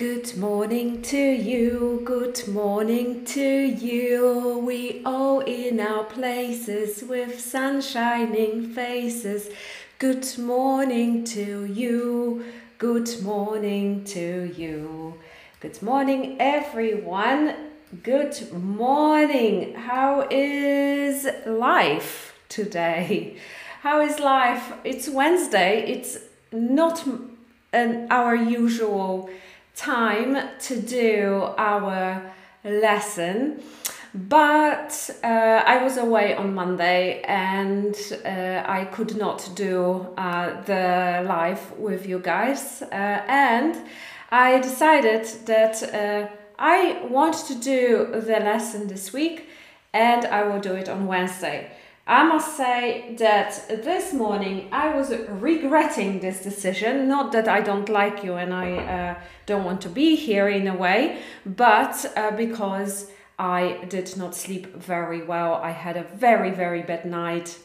Good morning to you, good morning to you. We all in our places with sun shining faces. Good morning to you, good morning to you. Good morning, everyone. Good morning. How is life today? How is life? It's Wednesday. It's not an, our usual time to do our lesson. But uh, I was away on Monday and uh, I could not do uh, the live with you guys. Uh, and I decided that uh, I want to do the lesson this week and I will do it on Wednesday. I must say that this morning I was regretting this decision. Not that I don't like you and I uh, don't want to be here in a way, but uh, because I did not sleep very well. I had a very, very bad night.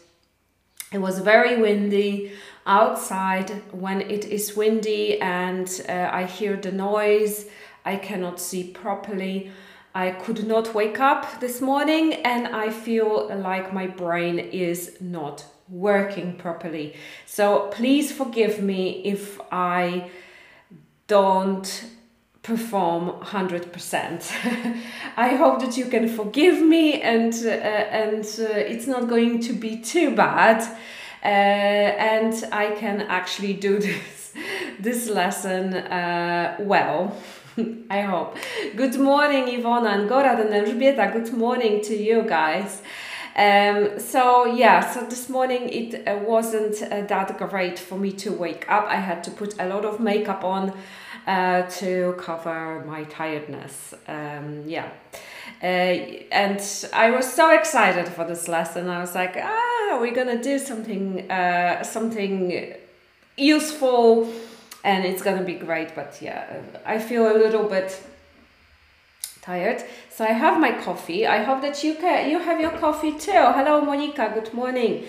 It was very windy outside. When it is windy and uh, I hear the noise, I cannot see properly. I could not wake up this morning and I feel like my brain is not working properly. So please forgive me if I don't perform 100%. I hope that you can forgive me and uh, and uh, it's not going to be too bad uh, and I can actually do this this lesson uh, well. I hope. Good morning, Ivona and Gorad and Elżbieta. Good morning to you guys. Um, so yeah, so this morning it uh, wasn't uh, that great for me to wake up. I had to put a lot of makeup on uh, to cover my tiredness. Um, yeah. Uh, and I was so excited for this lesson. I was like, ah, we're gonna do something, uh, something useful and it's gonna be great. But yeah, I feel a little bit tired. So I have my coffee. I hope that you can you have your coffee too. Hello, Monica. Good morning.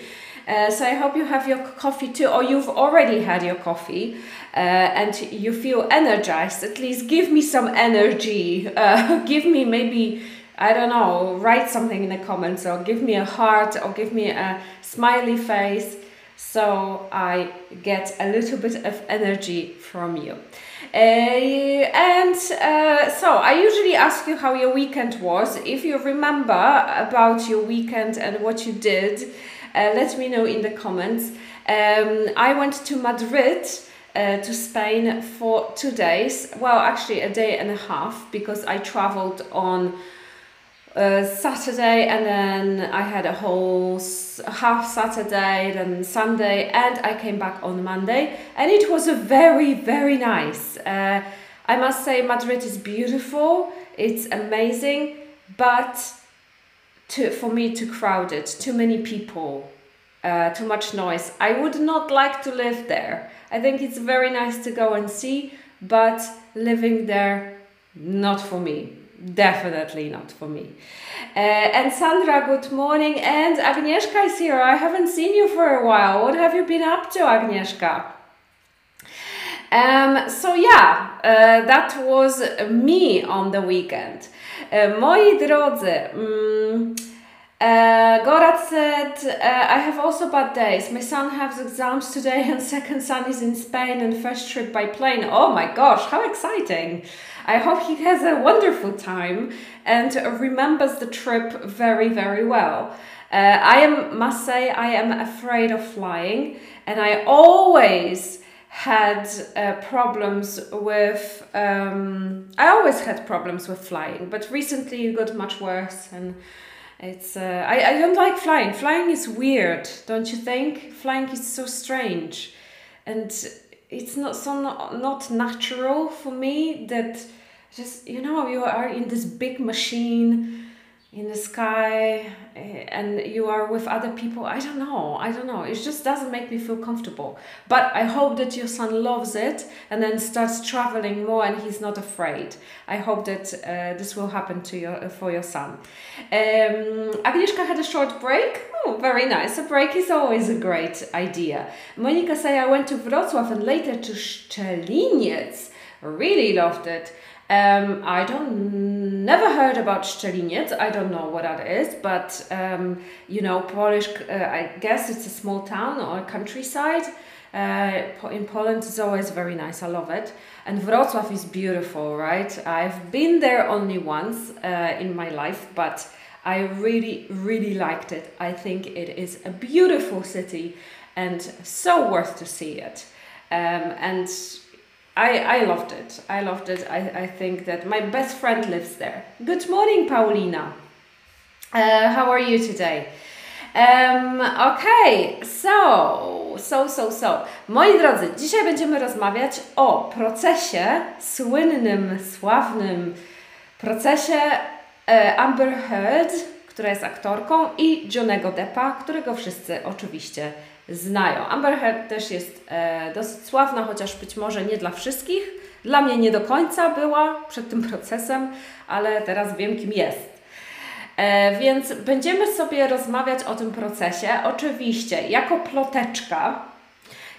Uh, so I hope you have your coffee too, or you've already had your coffee uh, and you feel energized. At least give me some energy. Uh, give me maybe I don't know. Write something in the comments, or give me a heart, or give me a smiley face so I get a little bit of energy from you. Uh, and uh, so I usually ask you how your weekend was. If you remember about your weekend and what you did, uh, let me know in the comments. Um, I went to Madrid. Uh, to Spain for two days. Well, actually, a day and a half because I traveled on Saturday, and then I had a whole half Saturday, then Sunday, and I came back on Monday, and it was a very, very nice. Uh, I must say, Madrid is beautiful, it's amazing, but to, for me, too crowded, too many people, uh, too much noise. I would not like to live there. I think it's very nice to go and see, but living there, not for me definitely not for me. Uh, and Sandra, good morning. And Agnieszka is here. I haven't seen you for a while. What have you been up to, Agnieszka? Um, so yeah, uh, that was me on the weekend. Uh, moi drodzy, um, uh, Gorat said, uh, I have also bad days. My son has exams today and second son is in Spain and first trip by plane. Oh my gosh, how exciting! I hope he has a wonderful time and remembers the trip very, very well. Uh, I am, must say, I am afraid of flying, and I always had uh, problems with. Um, I always had problems with flying, but recently it got much worse, and it's. Uh, I I don't like flying. Flying is weird, don't you think? Flying is so strange, and it's not so not, not natural for me that just you know you are in this big machine in the sky eh, and you are with other people. I don't know. I don't know. It just doesn't make me feel comfortable. But i hope that your son loves it and then starts traveling more and he's not afraid. I hope that uh, this will happen to your uh, for your son. Um, agnieszka had a short break. Oh very nice. A break is always a great idea. Monica say i went to wrocław and later to szczeliniec really loved it. Um, I don't never heard about Szczeliniec. I don't know what that is, but um, you know, Polish. Uh, I guess it's a small town or countryside. Uh, in Poland, it's always very nice. I love it. And Wrocław is beautiful, right? I've been there only once uh, in my life, but I really, really liked it. I think it is a beautiful city and so worth to see it. Um, and I, I loved it. I loved it. I, I think that my best friend lives there. Good morning, Paulina. Uh, how are you today? Um, okay, so, so, so, so. Moi drodzy, dzisiaj będziemy rozmawiać o procesie, słynnym, sławnym procesie e, Amber Heard, która jest aktorką, i Johnego Deppa, którego wszyscy oczywiście znają. Amber Heard też jest e, dosyć sławna, chociaż być może nie dla wszystkich. Dla mnie nie do końca była przed tym procesem, ale teraz wiem, kim jest. E, więc będziemy sobie rozmawiać o tym procesie. Oczywiście, jako ploteczka,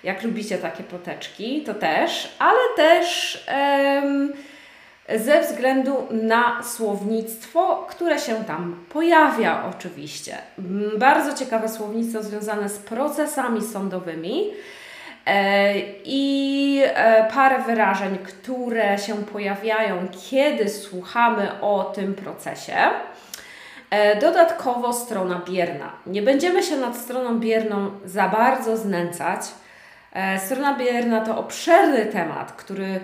jak lubicie takie ploteczki, to też, ale też ze względu na słownictwo, które się tam pojawia, oczywiście. Mm, bardzo ciekawe słownictwo związane z procesami sądowymi. E, I e, parę wyrażeń, które się pojawiają, kiedy słuchamy o tym procesie. E, dodatkowo strona bierna. Nie będziemy się nad stroną bierną za bardzo znęcać. Strona bierna to obszerny temat, który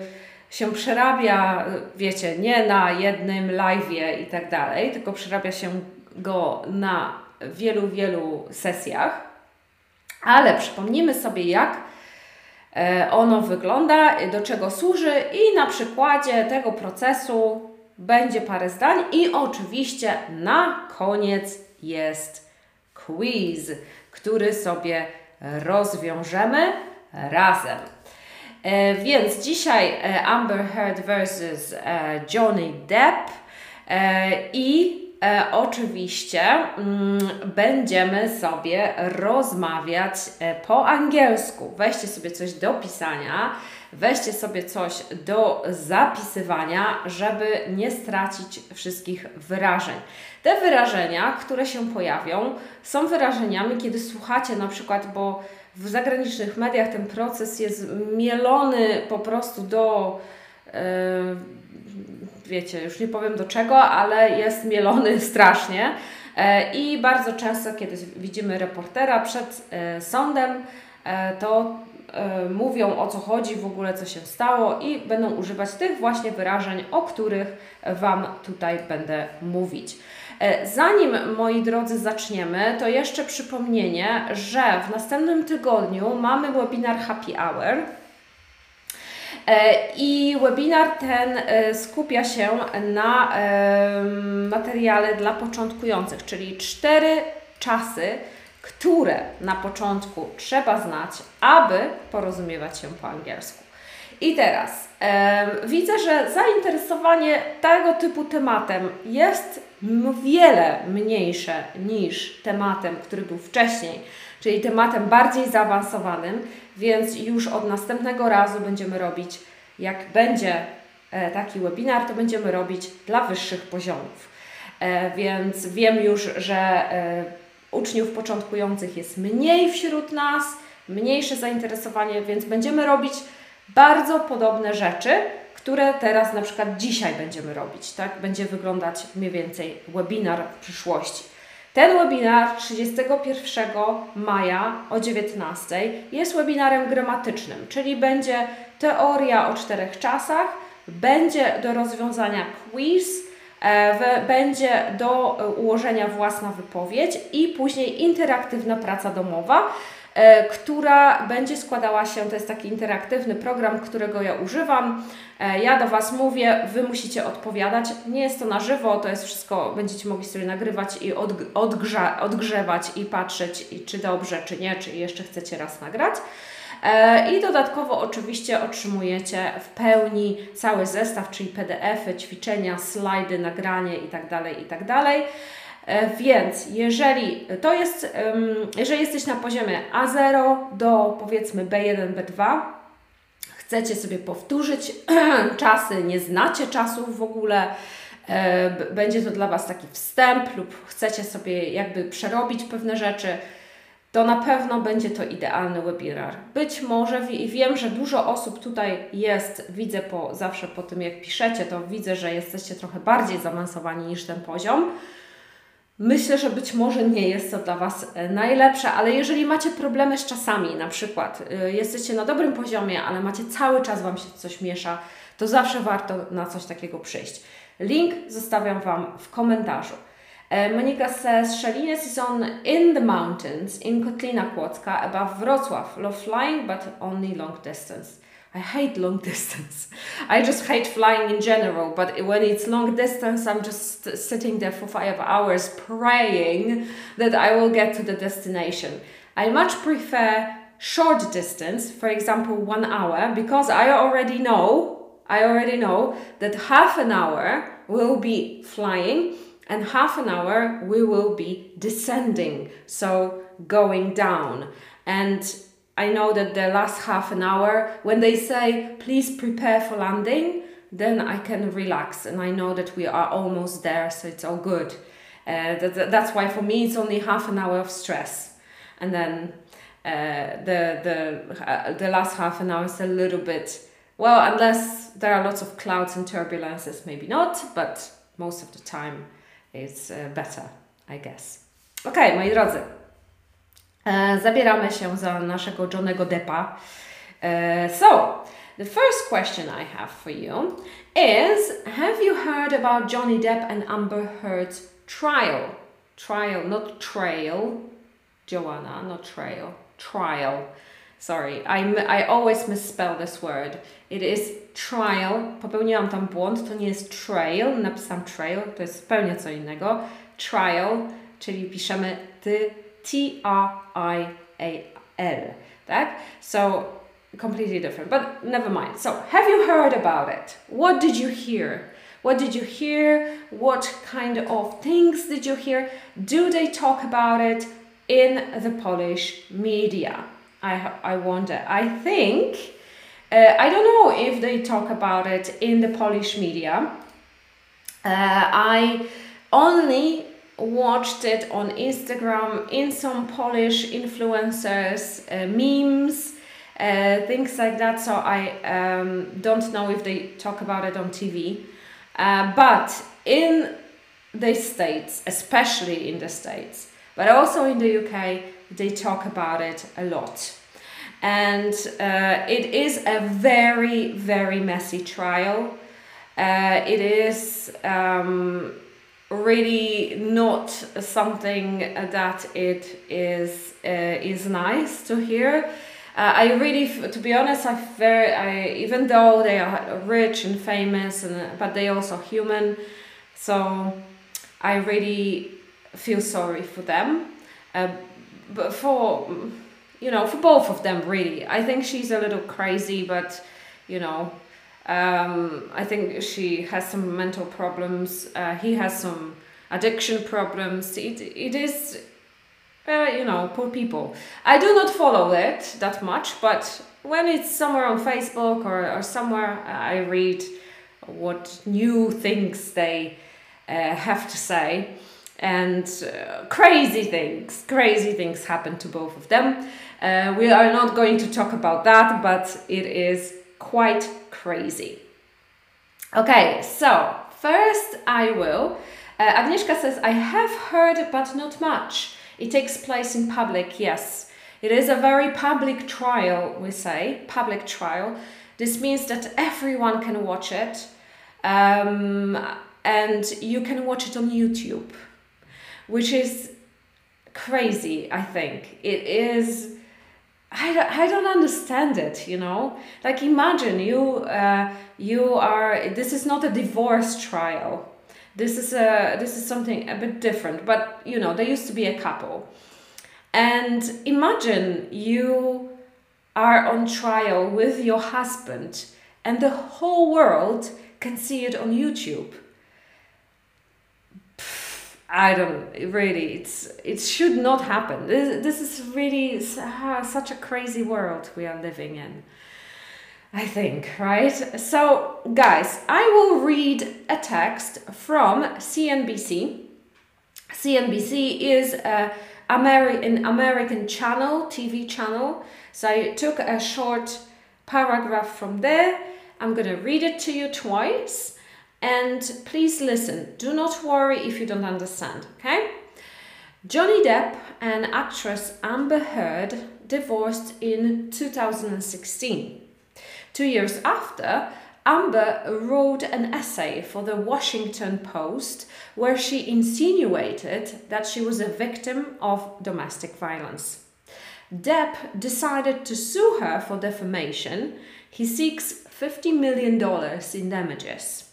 się przerabia, wiecie, nie na jednym live'ie i tak dalej, tylko przerabia się go na wielu, wielu sesjach. Ale przypomnijmy sobie, jak e, ono wygląda, do czego służy i na przykładzie tego procesu będzie parę zdań i oczywiście na koniec jest quiz, który sobie rozwiążemy razem. E, więc dzisiaj e, Amber Heard versus e, Johnny Depp i oczywiście mm, będziemy sobie rozmawiać po angielsku. Weźcie sobie coś do pisania, weźcie sobie coś do zapisywania, żeby nie stracić wszystkich wyrażeń. Te wyrażenia, które się pojawią, są wyrażeniami, kiedy słuchacie na przykład, bo w zagranicznych mediach ten proces jest mielony po prostu do, yy, wiecie, już nie powiem do czego, ale jest mielony strasznie. Yy, I bardzo często, kiedy widzimy reportera przed yy, sądem, to mówią o co chodzi, w ogóle co się stało i będą używać tych właśnie wyrażeń, o których Wam tutaj będę mówić. E, zanim, moi drodzy, zaczniemy, to jeszcze przypomnienie, że w następnym tygodniu mamy webinar Happy Hour. E, I webinar ten e, skupia się na materiale dla początkujących, czyli cztery czasy, które na początku trzeba znać, aby porozumiewać się po angielsku. I teraz widzę, że zainteresowanie tego typu tematem jest wiele mniejsze niż tematem, który był wcześniej, czyli tematem bardziej zaawansowanym, więc już od następnego razu będziemy robić, jak będzie e, taki webinar, to będziemy robić dla wyższych poziomów. E, więc wiem już, że e, uczniów początkujących jest mniej wśród nas, mniejsze zainteresowanie, więc będziemy robić bardzo podobne rzeczy, które teraz na przykład dzisiaj będziemy robić, tak? Będzie wyglądać mniej więcej webinar w przyszłości. Ten webinar 31 maja o 19 jest webinarem gramatycznym, czyli będzie teoria o czterech czasach, będzie do rozwiązania quiz, e, będzie do ułożenia własna wypowiedź i później interaktywna praca domowa. E, która będzie składała się, to jest taki interaktywny program, którego ja używam. E, ja do Was mówię, Wy musicie odpowiadać. Nie jest to na żywo, to jest wszystko, będziecie mogli sobie nagrywać i odgrza, odgrzewać i patrzeć, czy dobrze, czy nie, czy jeszcze chcecie raz nagrać. E, I dodatkowo oczywiście otrzymujecie w pełni cały zestaw, czyli PDF-y, ćwiczenia, slajdy, nagranie itd. Tak itd. E, więc jeżeli to jest, jeżeli jesteś na poziomie A0 do powiedzmy B1, B2, chcecie sobie powtórzyć czasy, nie znacie czasów w ogóle, e, będzie to dla Was taki wstęp lub chcecie sobie jakby przerobić pewne rzeczy, to na pewno będzie to idealny webinar. Być może, i wiem, że dużo osób tutaj jest, widzę po, zawsze po tym jak piszecie, to widzę, że jesteście trochę bardziej zaawansowani niż ten poziom. Myślę, że być może nie jest to dla Was e, najlepsze, ale jeżeli macie problemy z czasami, na przykład e, jesteście na dobrym poziomie, ale macie cały czas Wam się coś miesza, to zawsze warto na coś takiego przyjść. Link zostawiam Wam w komentarzu. E, Monika says, Shalines is on in the mountains in Kotlina Kłodzka above Wrocław. Love flying, but only long distance. I hate long distance. I just hate flying in general, but when it's long distance, I'm just sitting there for five hours praying that I will get to the destination. I much prefer short distance, for example, one hour, because I already know, I already know that half an hour will be flying and half an hour we will be descending, so going down. And I know that the last half an hour, when they say, please prepare for landing, then I can relax and I know that we are almost there, so it's all good. Uh, that, that's why for me it's only half an hour of stress. And then uh, the, the, uh, the last half an hour is a little bit, well, unless there are lots of clouds and turbulences, maybe not, but most of the time it's uh, better, I guess. Ok, moi drodzy, zabieramy się za naszego Johnego Deppa. E, so, the first question I have for you is Have you heard about Johnny Depp and Amber Heard's trial? Trial, not trail. Joanna, not trail. Trial. Sorry, I, I always misspell this word. It is trial. Popełniłam tam błąd, to nie jest trail. Napisałam trail, to jest zupełnie co innego. Trial, czyli piszemy ty T R I A L. That so completely different, but never mind. So, have you heard about it? What did you hear? What did you hear? What kind of things did you hear? Do they talk about it in the Polish media? I, I wonder. I think, uh, I don't know if they talk about it in the Polish media. Uh, I only watched it on Instagram in some Polish influencers, uh, memes, uh, things like that. So I um, don't know if they talk about it on TV. Uh, but in the States, especially in the States, but also in the UK, they talk about it a lot. And uh, it is a very, very messy trial. Uh, it is. Um, really not something that it is uh, is nice to hear. Uh, I really, to be honest, I very, I, even though they are rich and famous, and but they also human, so I really feel sorry for them. Uh, but for you know, for both of them, really, I think she's a little crazy, but you know, um, I think she has some mental problems. Uh, he has some addiction problems. It, it is, uh, you know, poor people. I do not follow it that much, but when it's somewhere on Facebook or, or somewhere, uh, I read what new things they uh, have to say. And uh, crazy things, crazy things happen to both of them. Uh, we are not going to talk about that, but it is quite crazy. Okay, so first I will. Uh, Agnieszka says, I have heard, but not much. It takes place in public, yes. It is a very public trial, we say, public trial. This means that everyone can watch it um, and you can watch it on YouTube, which is crazy, I think. It is I don't, I don't understand it you know? Like imagine you uh, you are this is not a divorce trial. This is a this is something a bit different but you know they used to be a couple. And imagine you are on trial with your husband and the whole world can see it on youtube I don't really. It's it should not happen. This, this is really uh, such a crazy world we are living in. I think, right? So, guys, I will read a text from CNBC. CNBC is a Ameri- an American channel, TV channel. So I took a short paragraph from there. I'm to read it to you twice. And please listen. Do not worry if you don't understand, okay? Johnny Depp and actress Amber Heard divorced in 2016. Two years after, Amber wrote an essay for the Washington Post where she insinuated that she was a victim of domestic violence. Depp decided to sue her for defamation. He seeks $50 million in damages.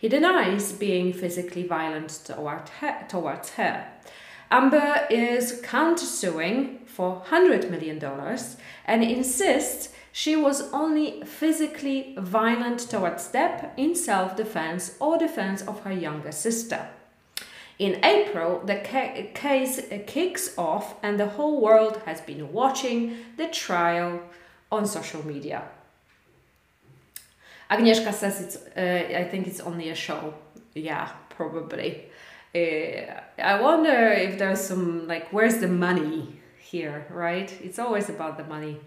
He denies being physically violent toward her, towards her. Amber is countersuing for $100 million and insists she was only physically violent towards Depp in self defense or defense of her younger sister. In April, the ca- case kicks off, and the whole world has been watching the trial on social media. Agnieszka says it's, uh, I think it's only a show. Yeah, probably. Uh, I wonder if there's some, like, where's the money here, right? It's always about the money.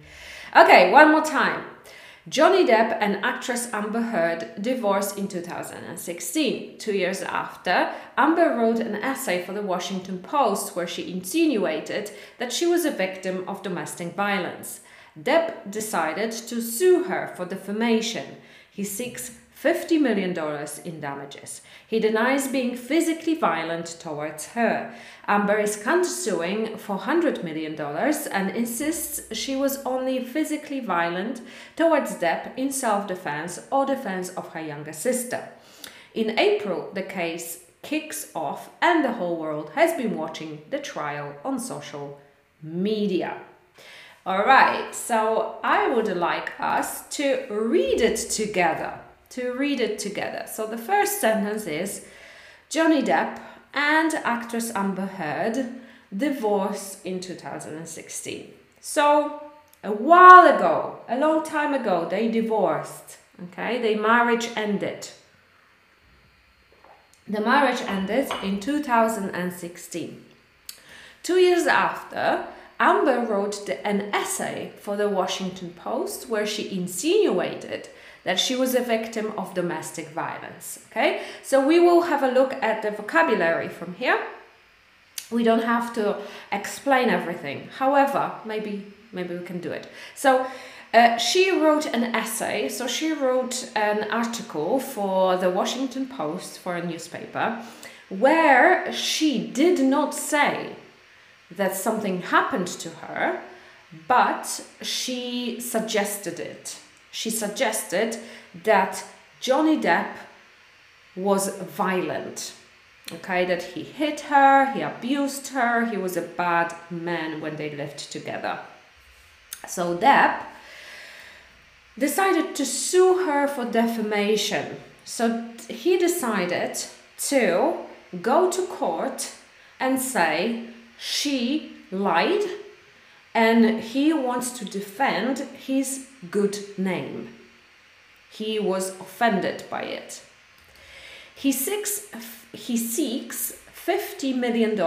Okay, one more time. Johnny Depp and actress Amber Heard divorced in 2016. Two years after, Amber wrote an essay for the Washington Post where she insinuated that she was a victim of domestic violence. Depp decided to sue her for defamation. He seeks $50 million in damages. He denies being physically violent towards her. Amber is countersuing for $100 million and insists she was only physically violent towards Depp in self defense or defense of her younger sister. In April, the case kicks off, and the whole world has been watching the trial on social media. All right, so I would like us to read it together to read it together. So the first sentence is Johnny Depp and actress Amber Heard divorced in 2016. So a while ago, a long time ago, they divorced. Okay, their marriage ended. The marriage ended in 2016. Two years after, Amber wrote the, an essay for the Washington Post where she insinuated that she was a victim of domestic violence. Okay, so we will have a look at the vocabulary from here. We don't have to explain everything. However, maybe maybe we can do it. So. Uh, she wrote an essay, so she wrote an article for the Washington Post for a newspaper where she did not say that something happened to her, but she suggested it she suggested that Johnny Depp was violent. Okay, that he hit her, he abused her, he was a bad man when they lived together. So Depp decided to sue her for defamation. So he decided to go to court and say she lied and he wants to defend his good name. He was offended by it. He seeks, he seeks $50 million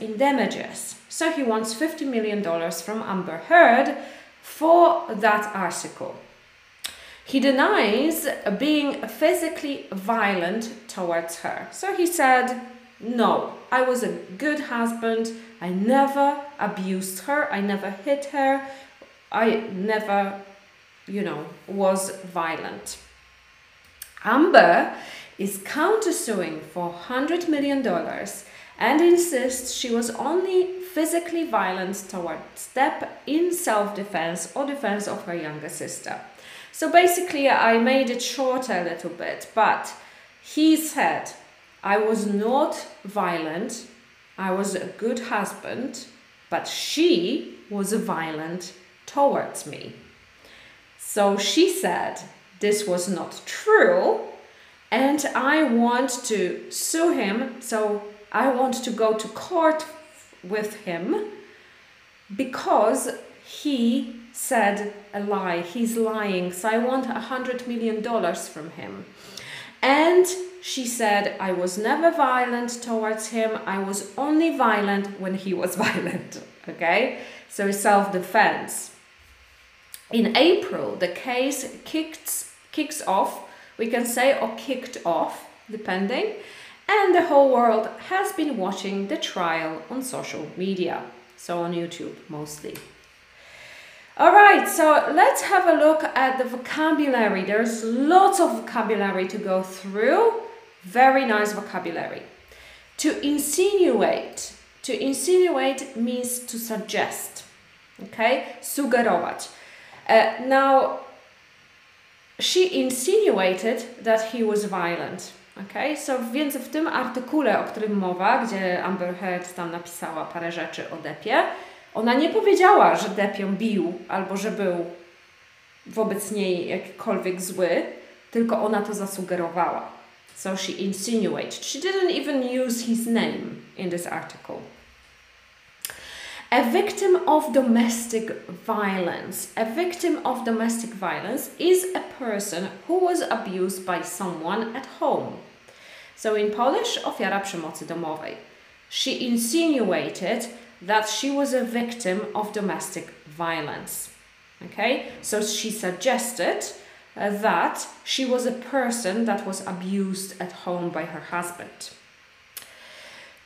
in damages. So he wants $50 million from Amber Heard for that article. He denies being physically violent towards her. So he said, No, I was a good husband. I never abused her. I never hit her. I never you know, was violent. Amber is countersuing for $100 million and insists she was only physically violent towards Step in self defense or defense of her younger sister. So basically, I made it shorter a little bit, but he said, I was not violent, I was a good husband, but she was violent towards me. So she said this was not true and I want to sue him. So I want to go to court with him because he said a lie. He's lying. So I want a hundred million dollars from him. And she said, I was never violent towards him. I was only violent when he was violent. Okay? So self defense. In April, the case kicks, kicks off, we can say, or kicked off, depending, and the whole world has been watching the trial on social media, so on YouTube mostly. All right, so let's have a look at the vocabulary. There's lots of vocabulary to go through. Very nice vocabulary. To insinuate. To insinuate means to suggest. Okay? Sugerować. Uh, now, she insinuated that he was violent. Okay? So, więc w tym artykule, o którym mowa, gdzie Amber Heard tam napisała parę rzeczy o Depie, ona nie powiedziała, że Depp ją bił albo że był wobec niej jakikolwiek zły, tylko ona to zasugerowała. So she insinuated. She didn't even use his name in this article. A victim of domestic violence. A victim of domestic violence is a person who was abused by someone at home. So in Polish, ofiara przemocy domowej. She insinuated that she was a victim of domestic violence. Okay, so she suggested uh, that she was a person that was abused at home by her husband.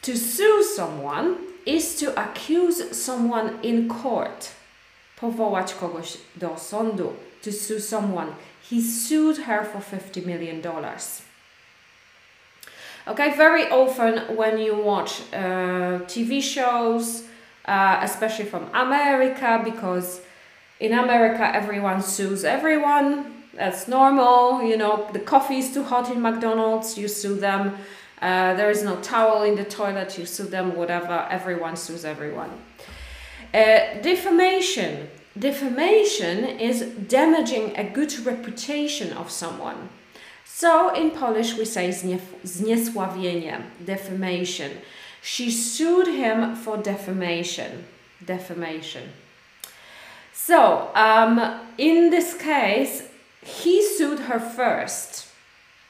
To sue someone is to accuse someone in court. Powołać kogoś do sądu. To sue someone. He sued her for 50 million dollars. Okay, very often when you watch uh, TV shows, uh, especially from America, because in America everyone sues everyone. That's normal. You know, the coffee is too hot in McDonald's, you sue them. Uh, there is no towel in the toilet, you sue them, whatever. Everyone sues everyone. Uh, defamation. Defamation is damaging a good reputation of someone. So in Polish we say zniesławienie, defamation. She sued him for defamation. Defamation. So um, in this case, he sued her first.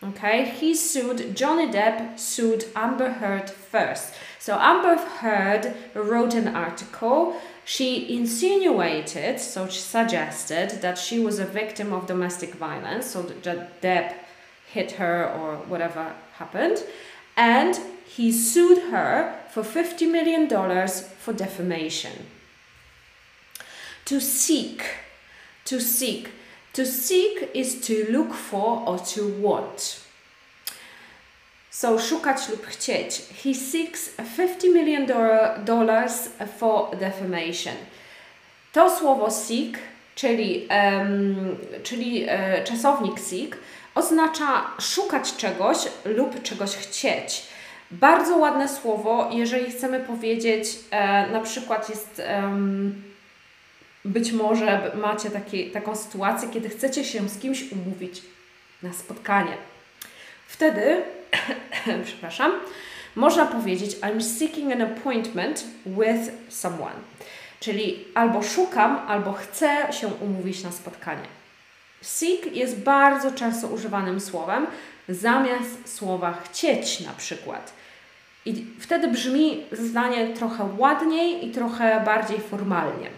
Okay, he sued Johnny Depp sued Amber Heard first. So Amber Heard wrote an article. She insinuated, so she suggested that she was a victim of domestic violence, so that Depp hit her or whatever happened. And he sued her for $50 million for defamation. To seek. To seek. To seek is to look for or to want. So szukać lub chcieć. He seeks 50 million dollars for defamation. To słowo seek, czyli, um, czyli e, czasownik seek, oznacza szukać czegoś lub czegoś chcieć. Bardzo ładne słowo, jeżeli chcemy powiedzieć, e, na przykład jest być może macie taki, taką sytuację, kiedy chcecie się z kimś umówić na spotkanie. Wtedy, przepraszam, można powiedzieć I'm seeking an appointment with someone. Czyli albo szukam, albo chcę się umówić na spotkanie. Seek jest bardzo często używanym słowem zamiast słowa chcieć na przykład. I wtedy brzmi zdanie trochę ładniej i trochę bardziej formalnie.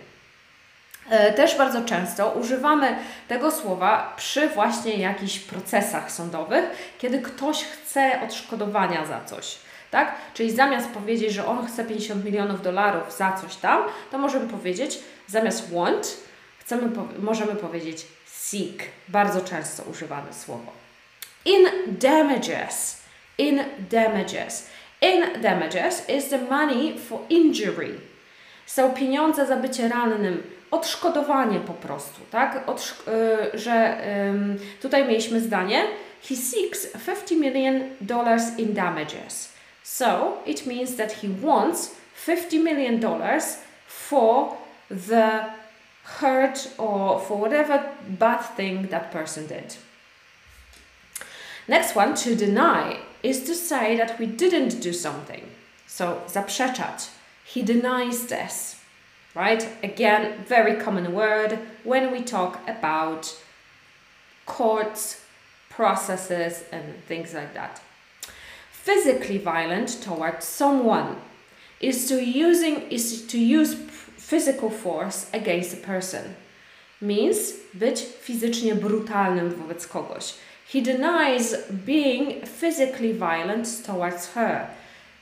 E, też bardzo często używamy tego słowa przy właśnie jakichś procesach sądowych, kiedy ktoś chce odszkodowania za coś. Tak? Czyli zamiast powiedzieć, że on chce 50 milionów dolarów za coś tam, to możemy powiedzieć, zamiast want, chcemy, możemy powiedzieć seek. Bardzo często używane słowo. In damages. In damages. In damages is the money for injury. Są pieniądze za bycie rannym, odszkodowanie po prostu, tak? Odsz y, że tutaj mieliśmy zdanie He seeks 50 million dollars in damages. So it means that he wants 50 million dollars for the hurt or for whatever bad thing that person did. Next one, to deny, is to say that we didn't do something. So zaprzeczać. He denies this, right? Again, very common word when we talk about courts, processes, and things like that. Physically violent towards someone is to using is to use physical force against a person. Means być fizycznie brutalnym wobec kogoś. He denies being physically violent towards her.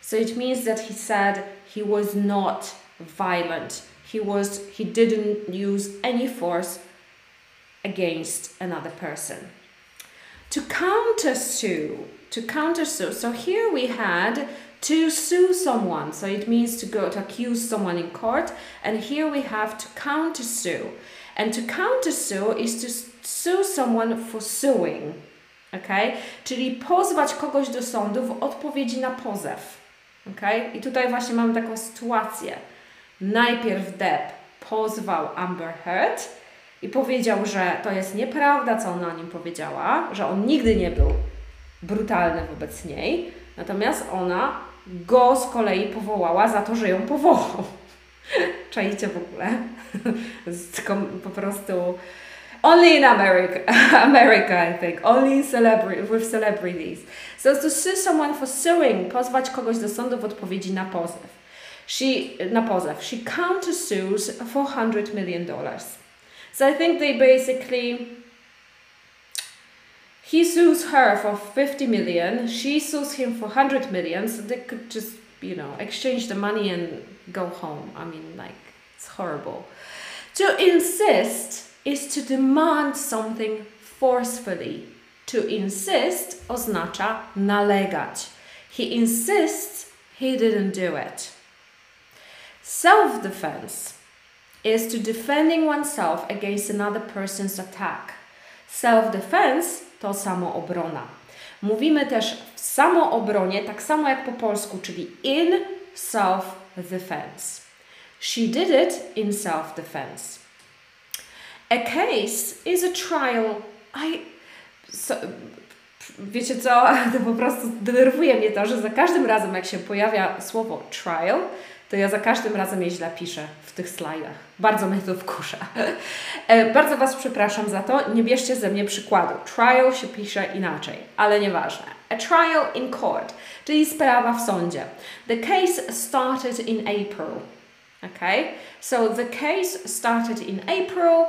So it means that he said he was not violent. He was he didn't use any force against another person. To counter sue, to counter sue. So here we had to sue someone. So it means to go to accuse someone in court. And here we have to counter sue. And to counter sue is to sue someone for suing. Okay? Czyli pozwać kogoś do sądu w odpowiedzi na pozew. Okay? I tutaj właśnie mamy taką sytuację. Najpierw Depp pozwał Amber Heard i powiedział, że to jest nieprawda, co ona o nim powiedziała, że on nigdy nie był brutalny wobec niej, natomiast ona go z kolei powołała za to, że ją powołał. Czajcie w ogóle? Po prostu only in America, America I think, only with celebrities. So to sue someone for suing, pozwać kogoś do sądu w odpowiedzi na pozew. She, na pozew. She countersues for 100 million dollars. So I think they basically he sues her for 50 million, she sues him for 100 million, so they could just, you know, exchange the money and go home. I mean, like, it's horrible. To insist is to demand something forcefully. To insist oznacza nalegać. He insists he didn't do it. Self defense is to defending oneself against another person's attack. Self defense to samoobrona. Mówimy też w samoobronie, tak samo jak po polsku, czyli in self-defense. She did it in self-defense. A case is a trial. I, so, wiecie co, to po prostu denerwuje mnie to, że za każdym razem jak się pojawia słowo trial, to ja za każdym razem je źle piszę w tych slajdach. Bardzo mnie to wkurza. E, bardzo Was przepraszam za to. Nie bierzcie ze mnie przykładu. Trial się pisze inaczej, ale nieważne. A trial in court, czyli sprawa w sądzie. The case started in April. Okay? So the case started in April.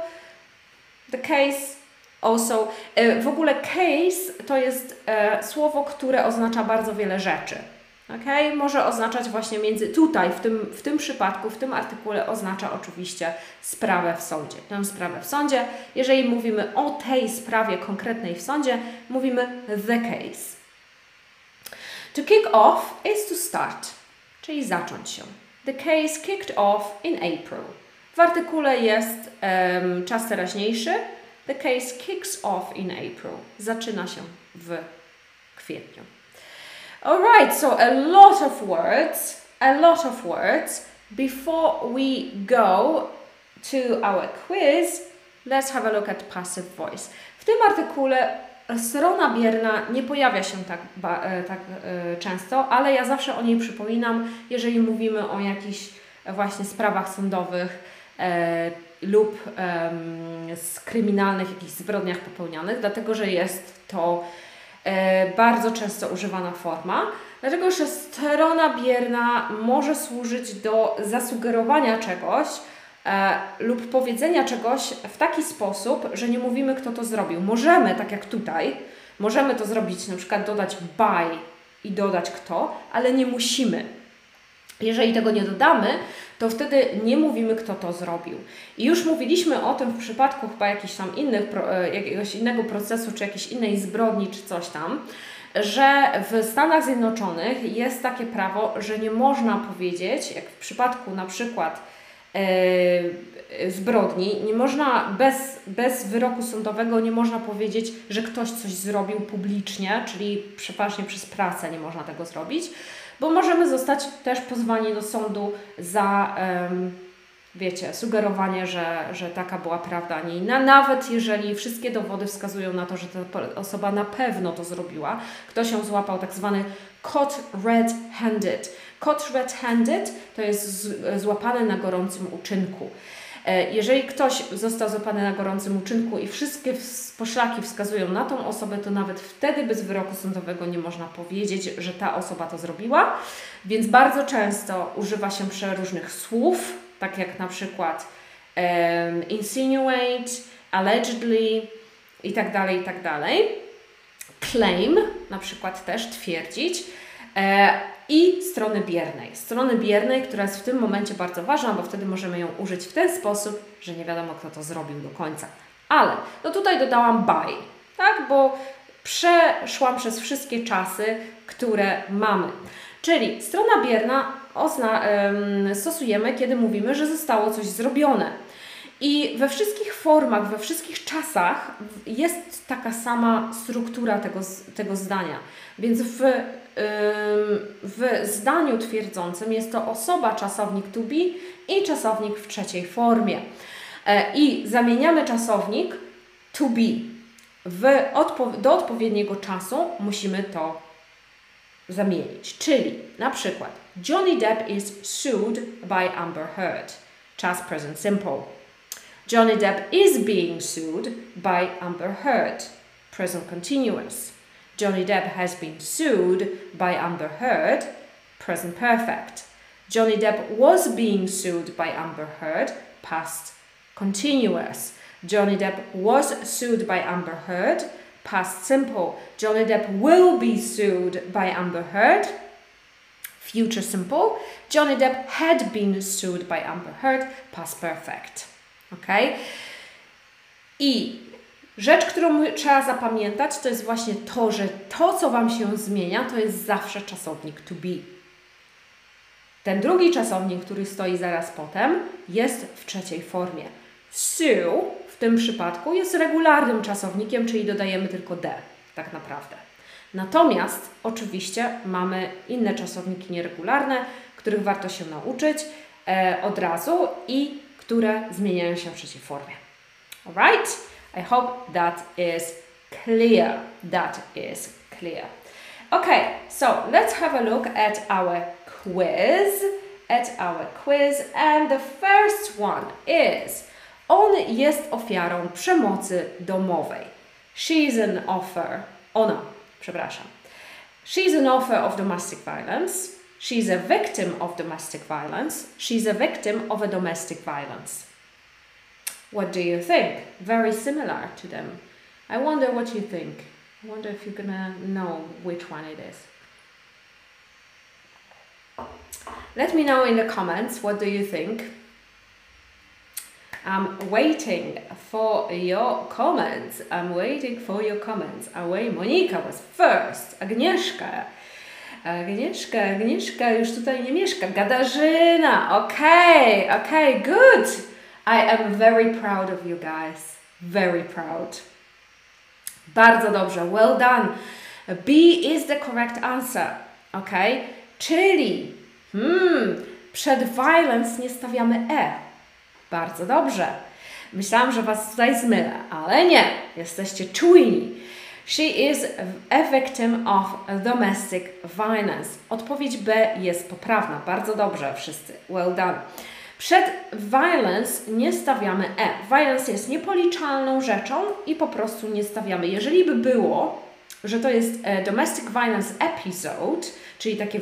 The case also. E, w ogóle case to jest e, słowo, które oznacza bardzo wiele rzeczy. Okay? Może oznaczać właśnie między tutaj, w tym, w tym przypadku, w tym artykule oznacza oczywiście sprawę w sądzie. Tę sprawę w sądzie. Jeżeli mówimy o tej sprawie konkretnej w sądzie, mówimy the case. To kick off is to start, czyli zacząć się. The case kicked off in April. W artykule jest um, czas teraźniejszy. The case kicks off in April. Zaczyna się w kwietniu. Alright, so a lot of words, a lot of words. Before we go to our quiz, let's have a look at passive voice. W tym artykule strona bierna nie pojawia się tak, e, tak e, często, ale ja zawsze o niej przypominam, jeżeli mówimy o jakichś właśnie sprawach sądowych e, lub e, z kryminalnych jakichś zbrodniach popełnianych, dlatego że jest to bardzo często używana forma, dlatego że strona bierna może służyć do zasugerowania czegoś e, lub powiedzenia czegoś w taki sposób, że nie mówimy, kto to zrobił. Możemy, tak jak tutaj, możemy to zrobić, na przykład dodać by i dodać kto, ale nie musimy. Jeżeli tego nie dodamy, to wtedy nie mówimy, kto to zrobił. I już mówiliśmy o tym w przypadku chyba jakichś tam innych, e, jakiegoś innego procesu, czy jakiejś innej zbrodni, czy coś tam, że w Stanach Zjednoczonych jest takie prawo, że nie można powiedzieć, jak w przypadku na przykład e, zbrodni, nie można bez, bez wyroku sądowego nie można powiedzieć, że ktoś coś zrobił publicznie, czyli przeważnie przez pracę nie można tego zrobić, bo możemy zostać też pozwani do sądu za, wiecie, sugerowanie, że, że taka była prawda, a nie inna. Nawet jeżeli wszystkie dowody wskazują na to, że ta osoba na pewno to zrobiła, ktoś ją złapał tak zwany caught red-handed. Caught red-handed to jest złapany na gorącym uczynku. E, jeżeli ktoś został złapany na gorącym uczynku i wszystkie poszlaki wskazują na tą osobę, to nawet wtedy bez wyroku sądowego nie można powiedzieć, że ta osoba to zrobiła. Więc bardzo często używa się przeróżnych słów, tak jak na przykład um, insinuate, allegedly i tak dalej, i tak. Claim, na przykład też twierdzić. E, i strony biernej. Strony biernej, która jest w tym momencie bardzo ważna, bo wtedy możemy ją użyć w ten sposób, że nie wiadomo, kto to zrobił do końca. Ale no tutaj dodałam by, tak, bo przeszłam przez wszystkie czasy, które mamy. Czyli strona bierna stosujemy, kiedy mówimy, że zostało coś zrobione. I we wszystkich formach, we wszystkich czasach jest taka sama struktura tego, tego zdania. Więc w, w zdaniu twierdzącym jest to osoba, czasownik to be i czasownik w trzeciej formie. E, I zamieniamy czasownik to be. W odpo do odpowiedniego czasu musimy to zamienić. Czyli na przykład Johnny Depp is sued by Amber Heard. Czas present simple. Johnny Depp is being sued by Amber Heard. Present continuous. Johnny Depp has been sued by Amber Heard. Present perfect. Johnny Depp was being sued by Amber Heard. Past continuous. Johnny Depp was sued by Amber Heard. Past simple. Johnny Depp will be sued by Amber Heard. Future simple. Johnny Depp had been sued by Amber Heard. Past perfect. Ok? I rzecz, którą trzeba zapamiętać, to jest właśnie to, że to, co Wam się zmienia, to jest zawsze czasownik to be. Ten drugi czasownik, który stoi zaraz potem, jest w trzeciej formie. Sue w tym przypadku jest regularnym czasownikiem, czyli dodajemy tylko d, tak naprawdę. Natomiast oczywiście mamy inne czasowniki nieregularne, których warto się nauczyć e, od razu i które zmieniają się w trzeciej formie. Alright? I hope that is clear. That is clear. Okay, so let's have a look at our quiz. At our quiz, and the first one is On jest ofiarą przemocy domowej. She's an offer. Ona, przepraszam. She's an offer of domestic violence. She's a victim of domestic violence. She's a victim of a domestic violence. What do you think? Very similar to them. I wonder what you think. I wonder if you're gonna know which one it is. Let me know in the comments what do you think. I'm waiting for your comments. I'm waiting for your comments. Away, Monika was first. Agnieszka. Agnieszka, Agnieszka już tutaj nie mieszka. Gadarzyna. Okay, okay, good. I am very proud of you guys. Very proud. Bardzo dobrze. Well done. B is the correct answer. Ok? Czyli hmm, przed violence nie stawiamy E. Bardzo dobrze. Myślałam, że Was tutaj zmylę, ale nie. Jesteście czujni. She is a victim of domestic violence. Odpowiedź B jest poprawna. Bardzo dobrze, wszyscy. Well done. Przed violence nie stawiamy e. Violence jest niepoliczalną rzeczą i po prostu nie stawiamy. Jeżeli by było, że to jest e, domestic violence episode, czyli takie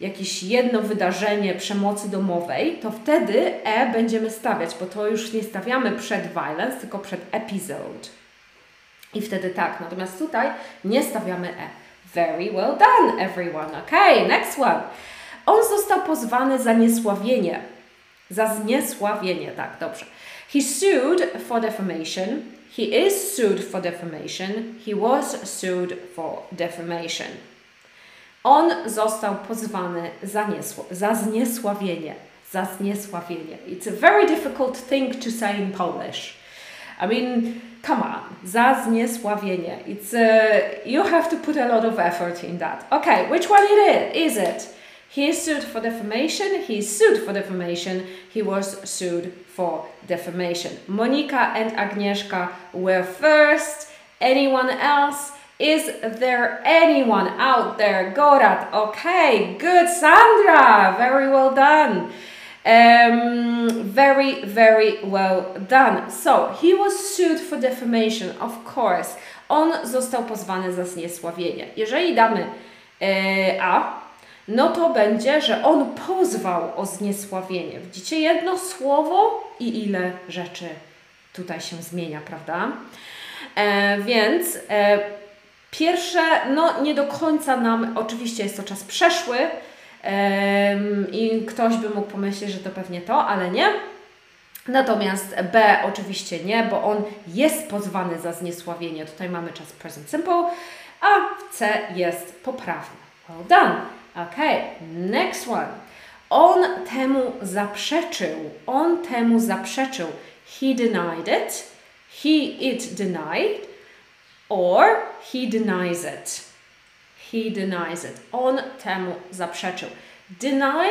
jakieś jedno wydarzenie przemocy domowej, to wtedy e będziemy stawiać, bo to już nie stawiamy przed violence, tylko przed episode. I wtedy tak. Natomiast tutaj nie stawiamy e. Very well done, everyone. Okay, next one. On został pozwany za niesławienie. Za zniesławienie, tak, dobrze. He sued for defamation. He is sued for defamation. He was sued for defamation. On został pozwany za, niesło, za zniesławienie. Za zniesławienie. It's a very difficult thing to say in Polish. I mean, come on, za zniesławienie. It's uh, you have to put a lot of effort in that. Okay, which one it is? Is it He sued for defamation. He sued for defamation. He was sued for defamation. Monika and Agnieszka were first. Anyone else? Is there anyone out there? Gorat. Okay, good. Sandra, very well done. Um, very, very well done. So, he was sued for defamation, of course. On został pozwany za zniesławienie. Jeżeli damy e, A, no to będzie, że on pozwał o zniesławienie. Widzicie, jedno słowo i ile rzeczy tutaj się zmienia, prawda? E, więc e, pierwsze, no nie do końca nam, oczywiście jest to czas przeszły i ktoś by mógł pomyśleć, że to pewnie to, ale nie. Natomiast B oczywiście nie, bo on jest pozwany za zniesławienie. Tutaj mamy czas present simple, a C jest poprawny. Well done. Okay, next one. On temu zaprzeczył. On temu zaprzeczył. He denied it. He it denied. Or he denies it. He denies it. On temu zaprzeczył. Deny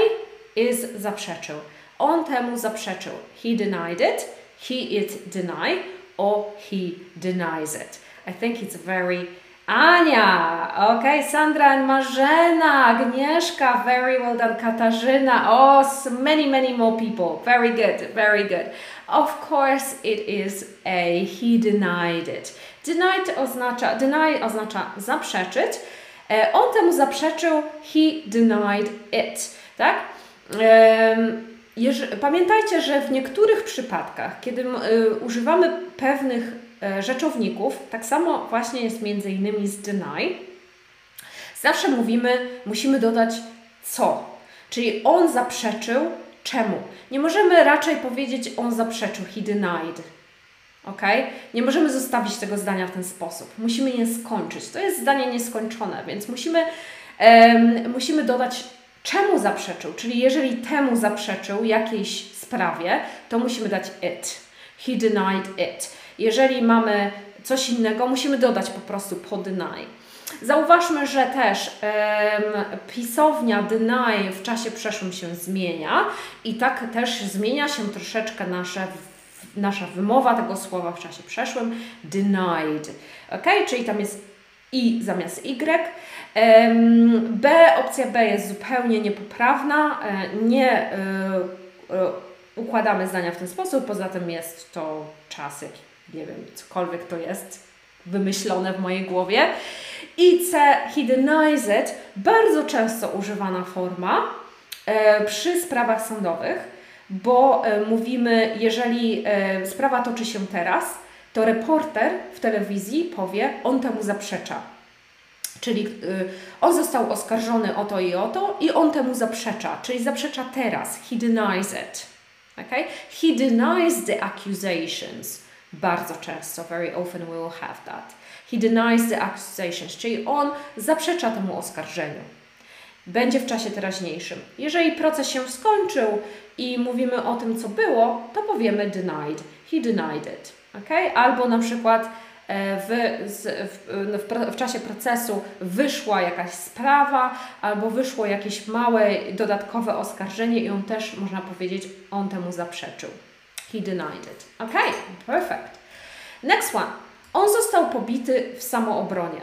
is zaprzeczył. On temu zaprzeczył. He denied it. He it deny. Or he denies it. I think it's very Ania, okay, Sandra and Marzena, Agnieszka, very well done, Katarzyna, oh, many, many more people, very good, very good. Of course it is a, he denied it. Denied oznacza, deny oznacza zaprzeczyć, on temu zaprzeczył, he denied it, tak? pamiętajcie, że w niektórych przypadkach, kiedy y, używamy pewnych E, rzeczowników, tak samo właśnie jest między innymi z deny. Zawsze mówimy, musimy dodać co. Czyli on zaprzeczył czemu. Nie możemy raczej powiedzieć on zaprzeczył, he denied. Ok? Nie możemy zostawić tego zdania w ten sposób. Musimy je skończyć. To jest zdanie nieskończone, więc musimy, um, musimy dodać czemu zaprzeczył. Czyli jeżeli temu zaprzeczył jakiejś sprawie, to musimy dać it. He denied it. Jeżeli mamy coś innego, musimy dodać po prostu po deny. Zauważmy, że też um, pisownia deny w czasie przeszłym się zmienia i tak też zmienia się troszeczkę nasze, nasza wymowa tego słowa w czasie przeszłym. Denied. Ok, czyli tam jest i zamiast y. B, opcja B jest zupełnie niepoprawna. E, nie e, e, układamy zdania w ten sposób, poza tym jest to czas nie wiem, cokolwiek to jest wymyślone w mojej głowie. I C, he denies it, bardzo często używana forma przy sprawach sądowych, bo e, mówimy, jeżeli e, sprawa toczy się teraz, to reporter w telewizji powie, on temu zaprzecza. Czyli y, on został oskarżony o to i o to i on temu zaprzecza, czyli zaprzecza teraz. He denies it. Okay? He denies the accusations. Bardzo często, very often we will have that. He denies the accusations, czyli on zaprzecza temu oskarżeniu. Będzie w czasie teraźniejszym. Jeżeli proces się skończył i mówimy o tym, co było, to powiemy denied. He denied it. Okay? Albo na przykład e, w, w, w, w, czasie procesu wyszła jakaś sprawa, albo wyszło jakieś małe dodatkowe oskarżenie i on też, można powiedzieć, on temu zaprzeczył. He denied it. Ok, perfect. Next one. On został pobity w samoobronie.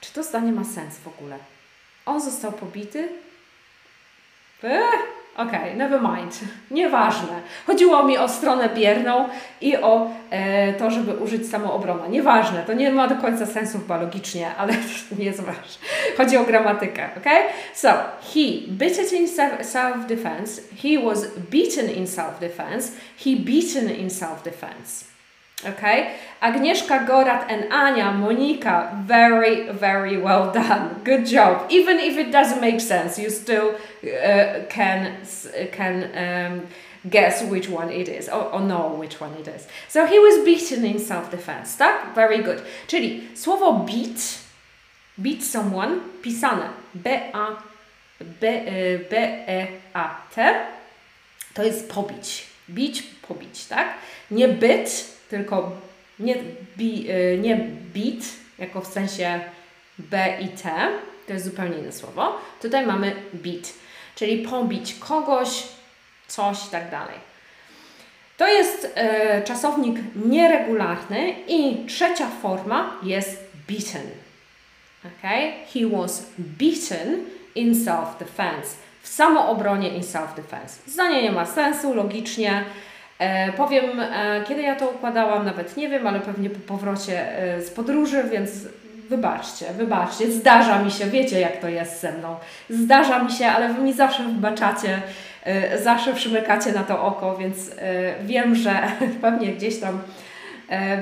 Czy to zdanie ma sens w ogóle? On został pobity? Eee, Okej, okay, never mind. Nieważne. Chodziło mi o stronę bierną i o e, to, żeby użyć samoobrona. Nieważne, to nie ma do końca sensu chyba logicznie, ale nie ważne. Chodzi o gramatykę, ok? So, he bit in self-defense. He was beaten in self-defense. He beaten in self-defense. Okay? Agnieszka Gorat and Anya, Monika, very, very well done. Good job. Even if it doesn't make sense, you still uh, can, can um, guess which one it is, or, or know which one it is. So he was beaten in self-defense, tak? Very good. Czyli słowo beat, beat someone, pisane B-A, B-E-A-T, to jest pobić. Bić, pobić, tak? Nie byt, tylko nie, bi, y, nie beat, jako w sensie B i T, to jest zupełnie inne słowo. Tutaj mamy beat. czyli pobić kogoś, coś i tak dalej. To jest e, czasownik nieregularny i trzecia forma jest beaten. Okay? He was beaten in self-defense. W samoobronie in self-defense. Zdanie nie ma sensu, logicznie. E, powiem, e, kiedy ja to układałam, nawet nie wiem, ale pewnie po powrocie e, z podróży, więc wybaczcie, wybaczcie. Zdarza mi się, wiecie jak to jest ze mną. Zdarza mi się, ale Wy mi zawsze wybaczacie, zawsze przymykacie na to oko, więc wiem, że pewnie gdzieś tam